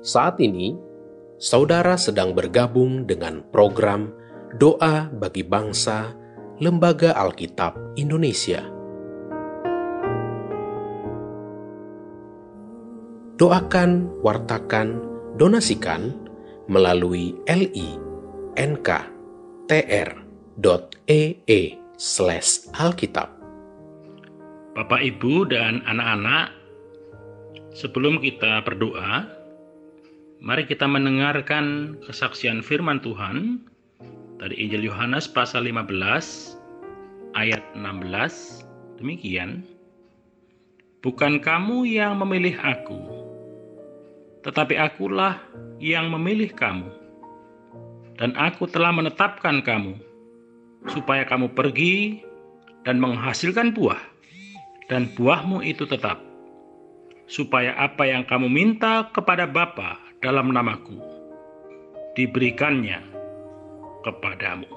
Saat ini, saudara sedang bergabung dengan program Doa bagi Bangsa Lembaga Alkitab Indonesia. Doakan, wartakan, donasikan melalui li.nk.tr.ee slash alkitab. Bapak, Ibu, dan anak-anak, sebelum kita berdoa, mari kita mendengarkan kesaksian firman Tuhan dari Injil Yohanes pasal 15 ayat 16 demikian. Bukan kamu yang memilih aku tetapi akulah yang memilih kamu. Dan aku telah menetapkan kamu supaya kamu pergi dan menghasilkan buah dan buahmu itu tetap supaya apa yang kamu minta kepada Bapa dalam namaku diberikannya kepadamu.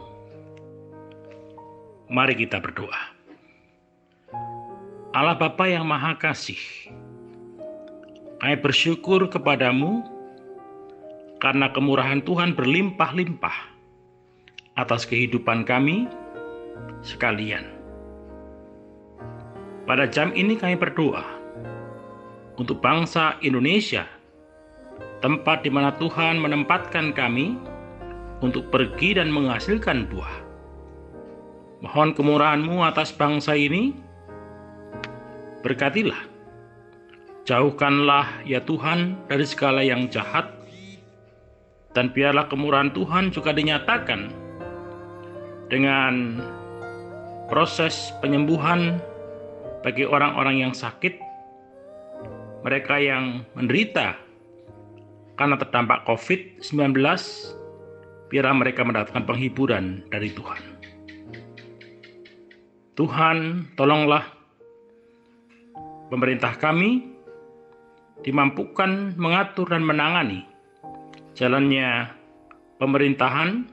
Mari kita berdoa. Allah Bapa yang Maha Kasih, kami bersyukur kepadamu karena kemurahan Tuhan berlimpah-limpah atas kehidupan kami sekalian. Pada jam ini kami berdoa untuk bangsa Indonesia, tempat di mana Tuhan menempatkan kami untuk pergi dan menghasilkan buah. Mohon kemurahan-Mu atas bangsa ini. Berkatilah. Jauhkanlah ya Tuhan dari segala yang jahat. Dan biarlah kemurahan Tuhan juga dinyatakan dengan proses penyembuhan bagi orang-orang yang sakit, mereka yang menderita karena terdampak COVID-19, biarlah mereka mendapatkan penghiburan dari Tuhan. Tuhan, tolonglah pemerintah kami dimampukan mengatur dan menangani jalannya pemerintahan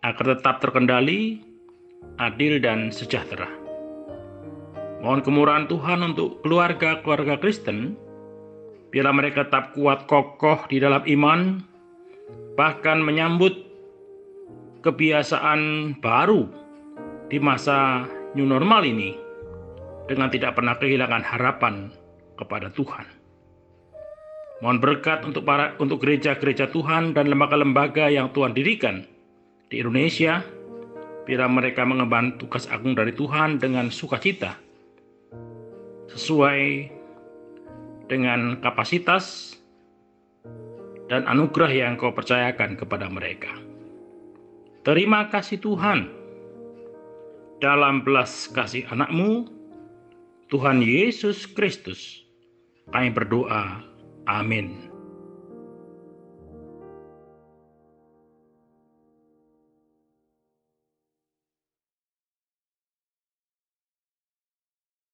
agar tetap terkendali, adil, dan sejahtera. Mohon kemurahan Tuhan untuk keluarga-keluarga Kristen, biarlah mereka tetap kuat kokoh di dalam iman, bahkan menyambut kebiasaan baru di masa new normal ini dengan tidak pernah kehilangan harapan kepada Tuhan. Mohon berkat untuk para untuk gereja-gereja Tuhan dan lembaga-lembaga yang Tuhan dirikan di Indonesia, bila mereka mengemban tugas agung dari Tuhan dengan sukacita, sesuai dengan kapasitas dan anugerah yang kau percayakan kepada mereka. Terima kasih Tuhan. Dalam belas kasih anakmu, Tuhan Yesus Kristus, kami berdoa. Amin.